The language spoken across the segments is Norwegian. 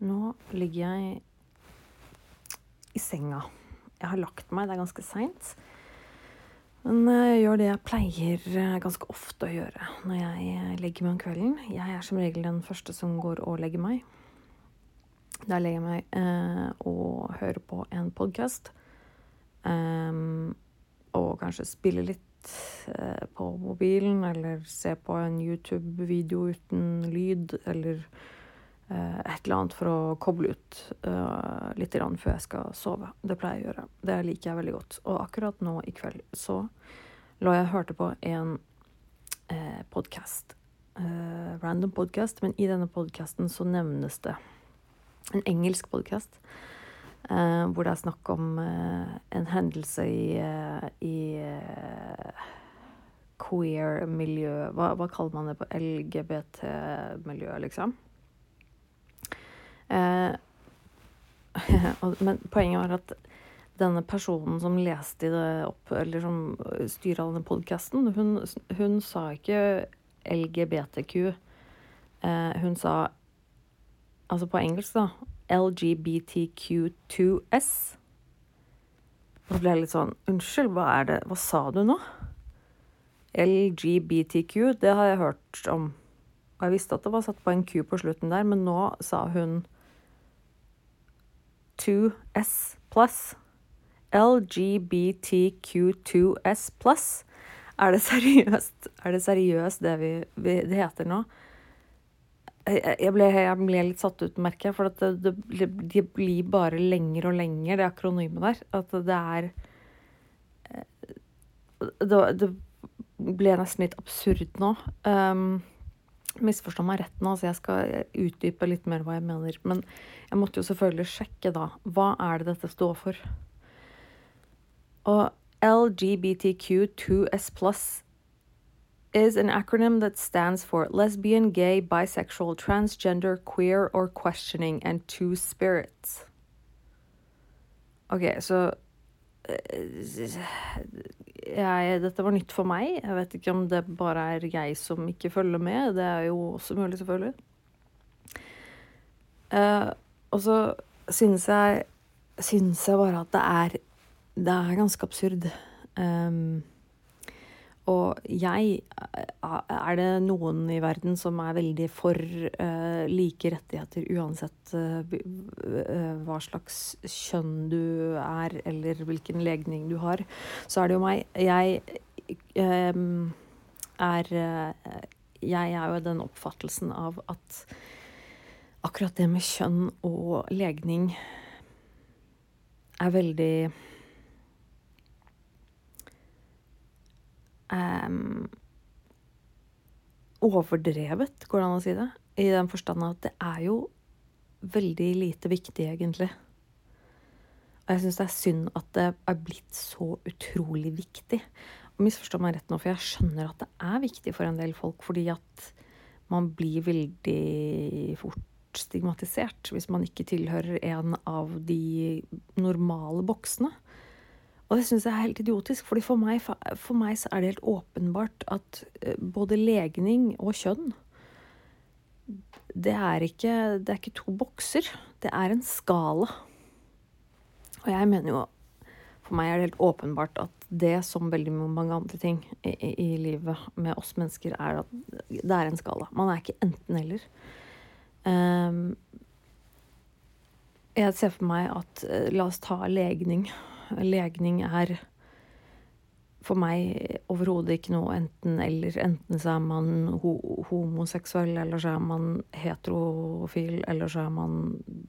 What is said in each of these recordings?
Nå ligger jeg i senga. Jeg har lagt meg, det er ganske seint. Men jeg gjør det jeg pleier eh, ganske ofte å gjøre når jeg eh, legger meg om kvelden. Jeg er som regel den første som går og legger meg. Da legger jeg meg eh, og hører på en podkast. Um, og kanskje spille litt eh, på mobilen, eller se på en YouTube-video uten lyd, eller Eh, et eller annet for å koble ut uh, litt før jeg skal sove. Det pleier jeg å gjøre. Det liker jeg veldig godt. Og akkurat nå i kveld så lå jeg hørte på en eh, podkast. Uh, random podkast, men i denne podkasten så nevnes det en engelsk podkast. Uh, hvor det er snakk om uh, en hendelse i, i queer-miljø hva, hva, kaller man det på LGBT-miljø, liksom? Eh, men poenget var at denne personen som leste det opp, eller som styra denne podkasten, hun, hun, sa ikke LGBTQ. Eh, hun sa Altså på engelsk, da. LGBTQ2S. Og så ble jeg litt sånn Unnskyld, hva er det Hva sa du nå? LGBTQ, det har jeg hørt om. Og jeg visste at det var satt på en Q på slutten der, men nå sa hun 2S pluss. LGBTQ2S pluss. Er det seriøst, er det, seriøst det vi, vi, det heter nå? Jeg ble, jeg ble, litt satt ut, merker jeg, for det, det, det, blir bare lenger og lenger, det akronymet der. At det er Det, Det, ble nesten litt absurd nå. Um, misforstå meg rett nå, så jeg skal utdype litt mer hva jeg mener. Men jeg måtte jo selvfølgelig sjekke, da. Hva er det dette står for? Og LGBTQ2S pluss is an acronym that stands for lesbian, gay, bisexual, transgender, queer or questioning and two spirits. OK, så jeg, dette var nytt for meg. Jeg vet ikke om det bare er jeg som ikke følger med. Det er jo også mulig, selvfølgelig. Uh, og så synes jeg Synes jeg bare at det er Det er ganske absurd. Um, og jeg Er det noen i verden som er veldig for uh, like rettigheter uansett uh, hva slags kjønn du er, eller hvilken legning du har, så er det jo meg. Jeg um, er Jeg er jo den oppfattelsen av at akkurat det med kjønn og legning er veldig um, overdrevet, går det an å si det. I den forstand at det er jo veldig lite viktig, egentlig. Og jeg syns det er synd at det er blitt så utrolig viktig. Og misforstå meg rett nå, for jeg skjønner at det er viktig for en del folk, fordi at man blir veldig fort stigmatisert hvis man ikke tilhører en av de normale boksene. Og det syns jeg er helt idiotisk, fordi for meg, for meg så er det helt åpenbart at eh, både legning og kjønn det er, ikke, det er ikke to bokser. Det er en skala. Og jeg mener jo For meg er det helt åpenbart at det, som veldig mange andre ting i, i, i livet med oss mennesker, er at det er en skala. Man er ikke enten-eller. Um, jeg ser for meg at eh, La oss ta legning legning er for meg overhodet ikke noe enten-eller. Enten så er man ho homoseksuell, eller så er man heterofil, eller så er man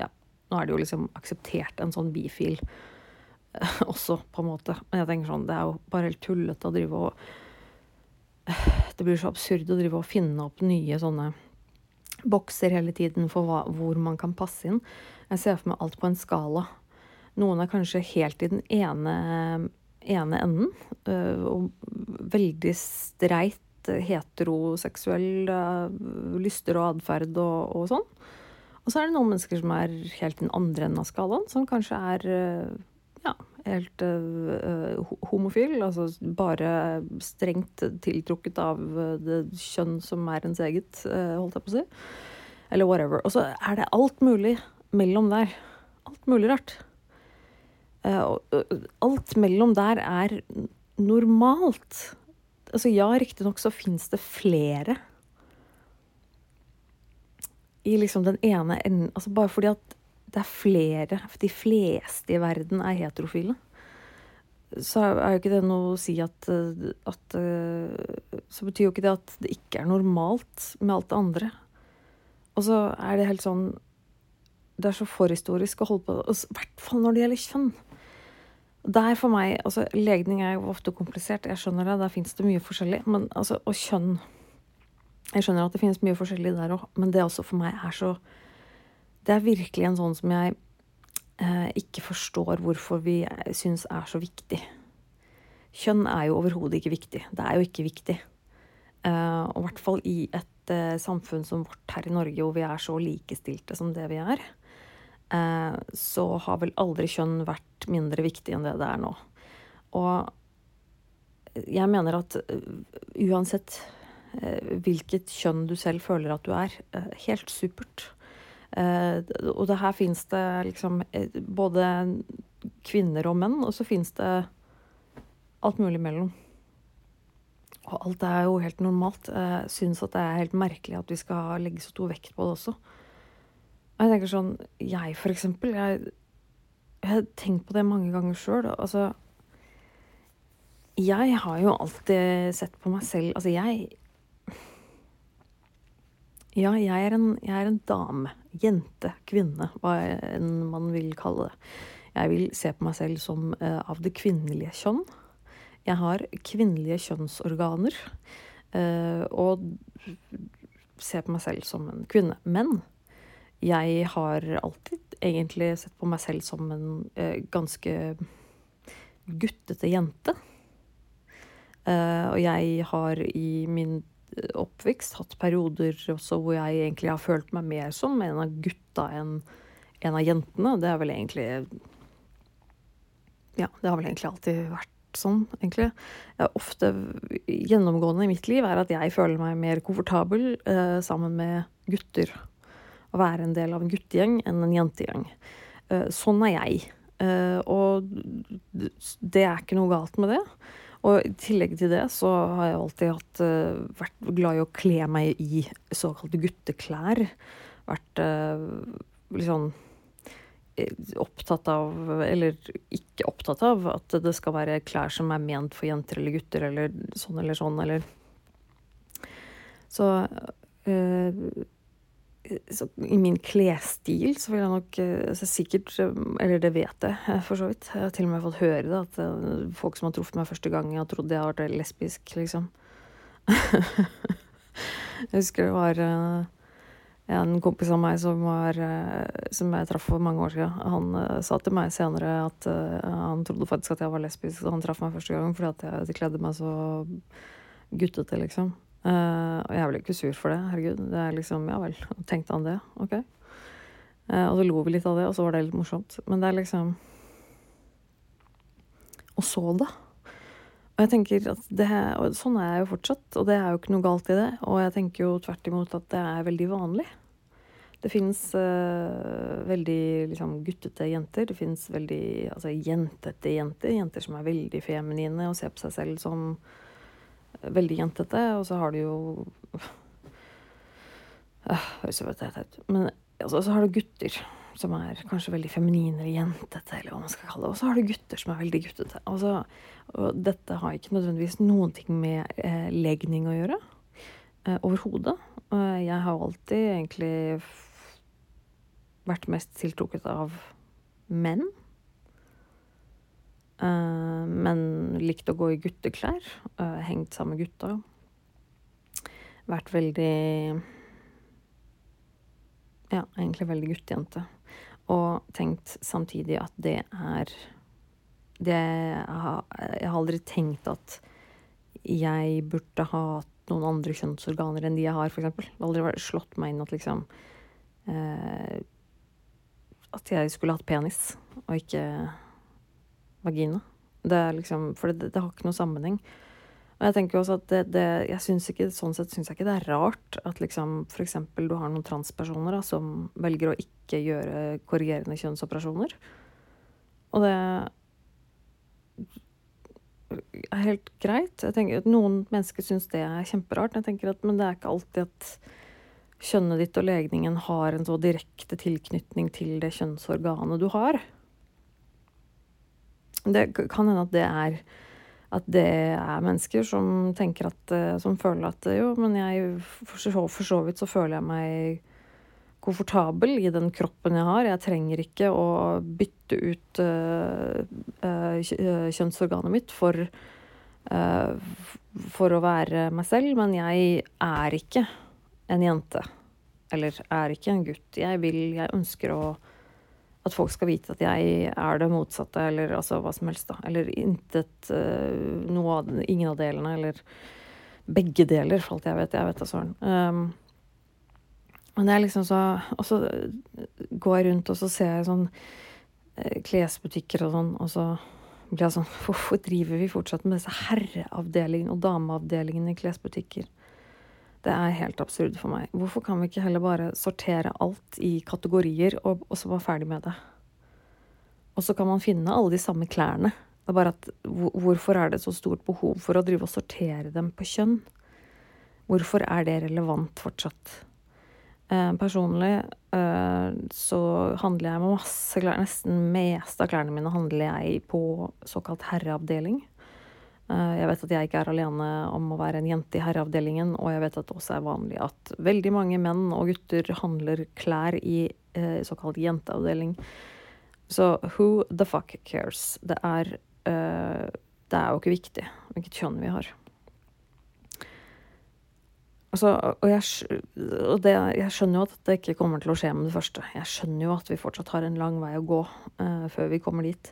Ja, nå er det jo liksom akseptert en sånn bifil også, på en måte. Men jeg tenker sånn, det er jo bare helt tullete å drive og Det blir så absurd å drive og finne opp nye sånne bokser hele tiden for hva, hvor man kan passe inn. Jeg ser for meg alt på en skala. Noen er kanskje helt i den ene, ene enden. Øh, og veldig streit heteroseksuell øh, lyster og atferd og, og, sånn. Og så er det noen mennesker som er helt den andre enden av skalaen, som kanskje er øh, ja, helt uh, homofil. Altså bare strengt tiltrukket av det kjønn som er ens eget, holdt jeg på å si. Eller whatever. Og så er det alt mulig mellom der. Alt mulig rart. Eh, alt mellom der er normalt. Altså ja, riktignok så fins det flere i liksom den ene enden Altså bare fordi at det er flere De fleste i verden er heterofile. Så er jo ikke det noe å si at, at Så betyr jo ikke det at det ikke er normalt med alt det andre. Og så er det helt sånn Det er så forhistorisk å holde på I hvert fall når det gjelder kjønn. Der for meg altså Legning er jo ofte komplisert, jeg skjønner det. Der fins det mye forskjellig. Men altså, og kjønn Jeg skjønner at det finnes mye forskjellig der òg, men det også for meg er så Det er virkelig en sånn som jeg eh, ikke forstår hvorfor vi syns er så viktig. Kjønn er jo overhodet ikke viktig. Det er jo ikke viktig. Eh, og i hvert fall i et eh, samfunn som vårt her i Norge, hvor vi er så likestilte som det vi er. Eh, så har vel aldri kjønn vært mindre viktig enn det det er nå. Og jeg mener at eh, uansett eh, hvilket kjønn du selv føler at du er, helt supert. Og det her fins det liksom både kvinner og menn, og så fins det alt mulig mellom. Og alt er jo helt normalt. Jeg syns at det er helt merkelig at vi skal legge så stor vekt på det også. Og jeg tenker sånn Jeg, for eksempel, jeg, jeg har tenkt på det mange ganger sjøl. Altså Jeg har jo alltid sett på meg selv Altså, jeg Ja, jeg er en, jeg er en dame. Jente. Kvinne. Hva enn man vil kalle det. Jeg vil se på meg selv som uh, av det kvinnelige kjønn. Jeg har kvinnelige kjønnsorganer. Uh, og ser på meg selv som en kvinne. Men jeg har alltid egentlig sett på meg selv som en eh, ganske guttete jente. Eh, og jeg har i min oppvekst hatt perioder også hvor jeg egentlig har følt meg mer som en av gutta enn en av jentene. Det er vel egentlig Ja, det har vel egentlig alltid vært sånn, egentlig. Ofte gjennomgående i mitt liv er at jeg føler meg mer komfortabel eh, sammen med gutter å være en del av en guttegjeng enn en jentegjeng. Eh, sånn er jeg. Eh, og det er ikke noe galt med det. Og i tillegg til det så har jeg alltid hatt, eh, vært glad i å kle meg i såkalte gutteklær. Vært litt sånn opptatt av, eller ikke opptatt av, at det skal være klær som er ment for jenter eller gutter, eller sånn eller sånn, eller Så så, I min klesstil så vil jeg nok så sikkert Eller det vet jeg eh, for så vidt. Jeg har til og med fått høre det. At folk som har truffet meg første gang, har trodd jeg har vært lesbisk, liksom. jeg husker det var en kompis av meg som, var, som jeg traff for mange år siden. Han sa til meg senere at han trodde faktisk at jeg var lesbisk da han traff meg første gang, fordi at jeg kledde meg så guttete, liksom. Uh, og jeg ble ikke sur for det. Herregud. Det er liksom Ja vel, tenkte han det? Ok. Uh, og så lo vi litt av det, og så var det litt morsomt. Men det er liksom Og så, da? Og jeg tenker at det, og Sånn er jeg jo fortsatt, og det er jo ikke noe galt i det. Og jeg tenker jo tvert imot at det er veldig vanlig. Det fins uh, veldig liksom, guttete jenter. Det fins veldig altså, jentete jenter. Jenter som er veldig feminine og ser på seg selv som veldig jentete, og så har du jo Men altså, så har du gutter som er kanskje veldig feminine eller jentete, eller hva man skal kalle det. Og så har du gutter som er veldig guttete. Altså, og dette har ikke nødvendigvis noen ting med eh, legning å gjøre. Eh, Overhodet. Eh, jeg har alltid egentlig vært mest tiltrukket av menn. Uh, men likte å gå i gutteklær. Uh, hengt sammen med gutta. Vært veldig Ja, egentlig veldig guttejente. Og tenkt samtidig at det er det jeg har, jeg har aldri tenkt at jeg burde ha hatt noen andre kjønnsorganer enn de jeg har, f.eks. Det har aldri slått meg inn at liksom uh, At jeg skulle hatt penis, og ikke vagina. Det er liksom, for det, det, har ikke noe sammenheng. Og jeg tenker også at det, det jeg synes ikke, Sånn sett syns jeg ikke det er rart at liksom f.eks. du har noen transpersoner da, som velger å ikke gjøre korrigerende kjønnsoperasjoner. Og det er helt greit. Jeg tenker at Noen mennesker syns det er kjemperart. Jeg tenker at, Men det er ikke alltid at kjønnet ditt og legningen har en så direkte tilknytning til det kjønnsorganet du har. Det kan hende at det er at det er mennesker som tenker at eh, Som føler at jo, men jeg for så vidt så føler jeg meg komfortabel i den kroppen jeg har. Jeg trenger ikke å bytte ut uh, uh, kjønnsorganet mitt for, uh, for å være meg selv, men jeg er ikke en jente. Eller er ikke en gutt. Jeg vil, jeg ønsker å at folk skal vite at jeg er det motsatte, eller altså hva som helst, da. Eller intet noe av Ingen av delene, eller begge deler, for alt jeg vet. Jeg vet da søren. Um, men er liksom så Og så går jeg rundt, og så ser jeg sånn eh, klesbutikker og sånn, og så blir jeg sånn Hvorfor driver vi fortsatt med disse herreavdelingene og dameavdelingene i klesbutikker? Det er helt absurd for meg. Hvorfor kan vi ikke heller bare sortere alt i kategorier, og, og så være ferdig med det? Og så kan man finne alle de samme klærne. Det er bare at Hvorfor er det så stort behov for å drive og sortere dem på kjønn? Hvorfor er det relevant fortsatt? Eh, personlig eh, så handler jeg med masse klær. Nesten mest av klærne mine handler jeg på såkalt herreavdeling. Eh, jeg vet at jeg ikke er alene om å være en jente i herreavdelingen, og jeg vet at det også er vanlig at veldig mange menn og gutter handler klær i såkalt jenteavdeling. Så who the fuck cares? Det er, det er jo ikke viktig hvilket kjønn vi har. Altså, og, jeg, og det, jeg, skjønner jo at det ikke kommer til å skje med det første. Jeg skjønner jo at vi fortsatt har en lang vei å gå eh, før vi kommer dit.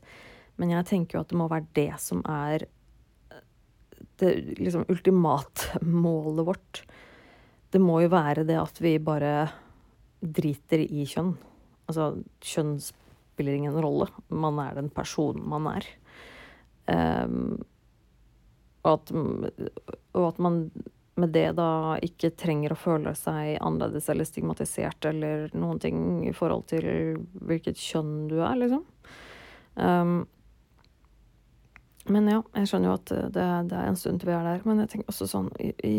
Men jeg tenker jo at det må være det som er det liksom ultimatmålet vårt. Det må jo være det at vi bare driter i kjønn. Altså, kjønn spiller ingen rolle. Man er den personen man er. Um, og, at, og at man med det da ikke trenger å føle seg annerledes eller stigmatisert eller noen ting i forhold til hvilket kjønn du er, liksom. Um, men ja, jeg skjønner jo at det, det, er en stund til vi er der. Men jeg tenker også sånn i, i,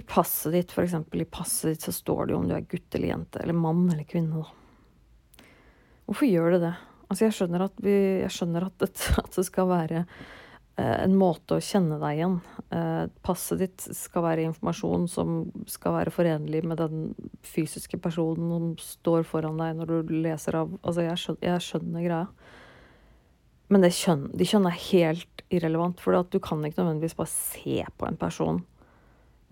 i passet ditt, for eksempel, i passet ditt så står det jo om du er gutt eller jente, eller mann eller kvinne, da. Hvorfor gjør det det? Altså, jeg skjønner at, vi, jeg skjønner at, det, at det skal være Eh, en måte å kjenne deg igjen. Eh, passet ditt skal være informasjon som skal være forenlig med den fysiske personen som står foran deg når du leser av Altså, jeg skjønner, jeg skjønner greia. Men det kjønn, de kjønn er helt irrelevant, for du kan ikke nødvendigvis bare se på en person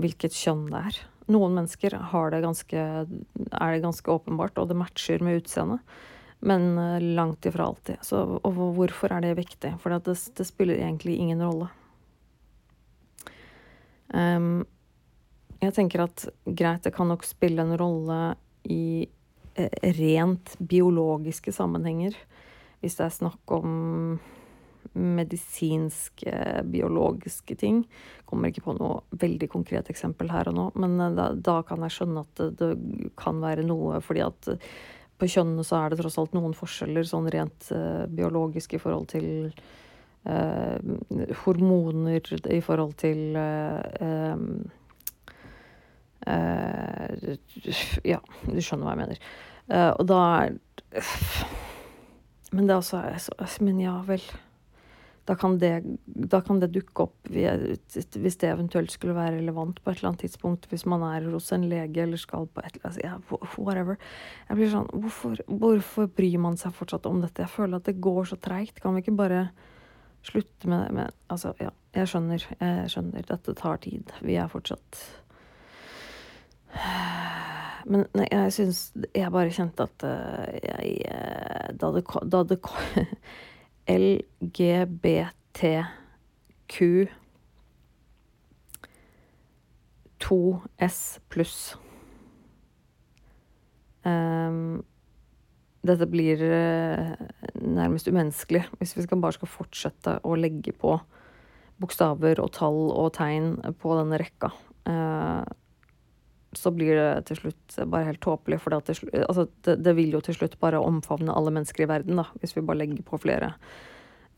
hvilket kjønn det er. Noen mennesker det ganske, er det ganske åpenbart, og det matcher med utseendet. Men eh, langt ifra alltid. Så, og hvorfor er det viktig? For det, det, spiller egentlig ingen rolle. Um, jeg tenker at greit, det kan nok spille en rolle i eh, rent biologiske sammenhenger. Hvis det er snakk om medisinske, biologiske ting. Kommer ikke på noe veldig konkret eksempel her og nå, men eh, da, da kan jeg skjønne at det, det, kan være noe fordi at på kjønnene så er det tross alt noen forskjeller sånn rent uh, biologisk i forhold til uh, hormoner, i forhold til uh, Ja, du skjønner hva jeg mener. og da er Men det er også Men ja vel da kan, det, da kan det dukke opp hvis det eventuelt skulle være relevant på et eller annet tidspunkt. Hvis man er hos en lege eller skal på et eller annet yeah, Whatever. Jeg blir sånn hvorfor, hvorfor, bryr man seg fortsatt om dette? Jeg føler at det går så treigt. Kan vi ikke bare slutte med det? Men, altså, ja. Jeg skjønner. Jeg skjønner. Dette tar tid. Vi er fortsatt men nei, jeg syns Jeg bare kjente at uh, jeg uh, Da det, da det LGBTQ 2S pluss. Um, dette blir eh, nærmest umenneskelig hvis vi skal bare skal fortsette å legge på bokstaver og tall og tegn på denne rekka. Eh, så blir det til slutt bare helt tåpelig, for det, altså, det, det, vil jo til slutt bare omfavne alle mennesker i verden, da, hvis vi bare legger på flere.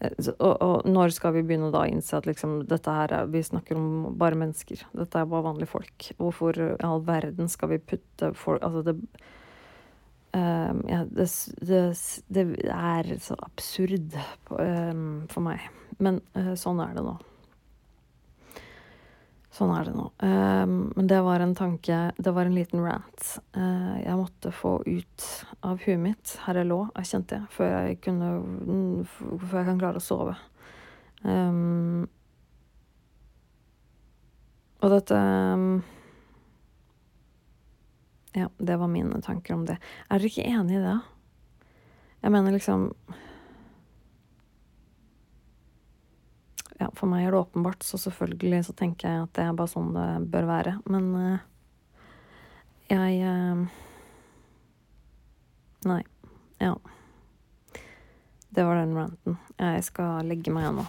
Og, og når skal vi begynne å innse at liksom, dette her er, vi snakker om bare mennesker? Dette er bare vanlige folk. Hvorfor i all verden skal vi putte folk Altså, det Um, ja, det, det, er så absurd um, for meg. Men uh, sånn er det nå. Sånn er det nå. Um, men det var en tanke Det var en liten rant uh, jeg måtte få ut av huet mitt her jeg lå, jeg kjente jeg, før jeg kunne Før jeg kan klare å sove. og dette ja, det var mine tanker om det. Er dere ikke enig i det? Jeg mener liksom Ja, for meg er det åpenbart, så selvfølgelig så tenker jeg at det er bare sånn det bør være. Men uh, jeg uh, Nei. Ja. Det var den ranten. Jeg skal legge meg nå.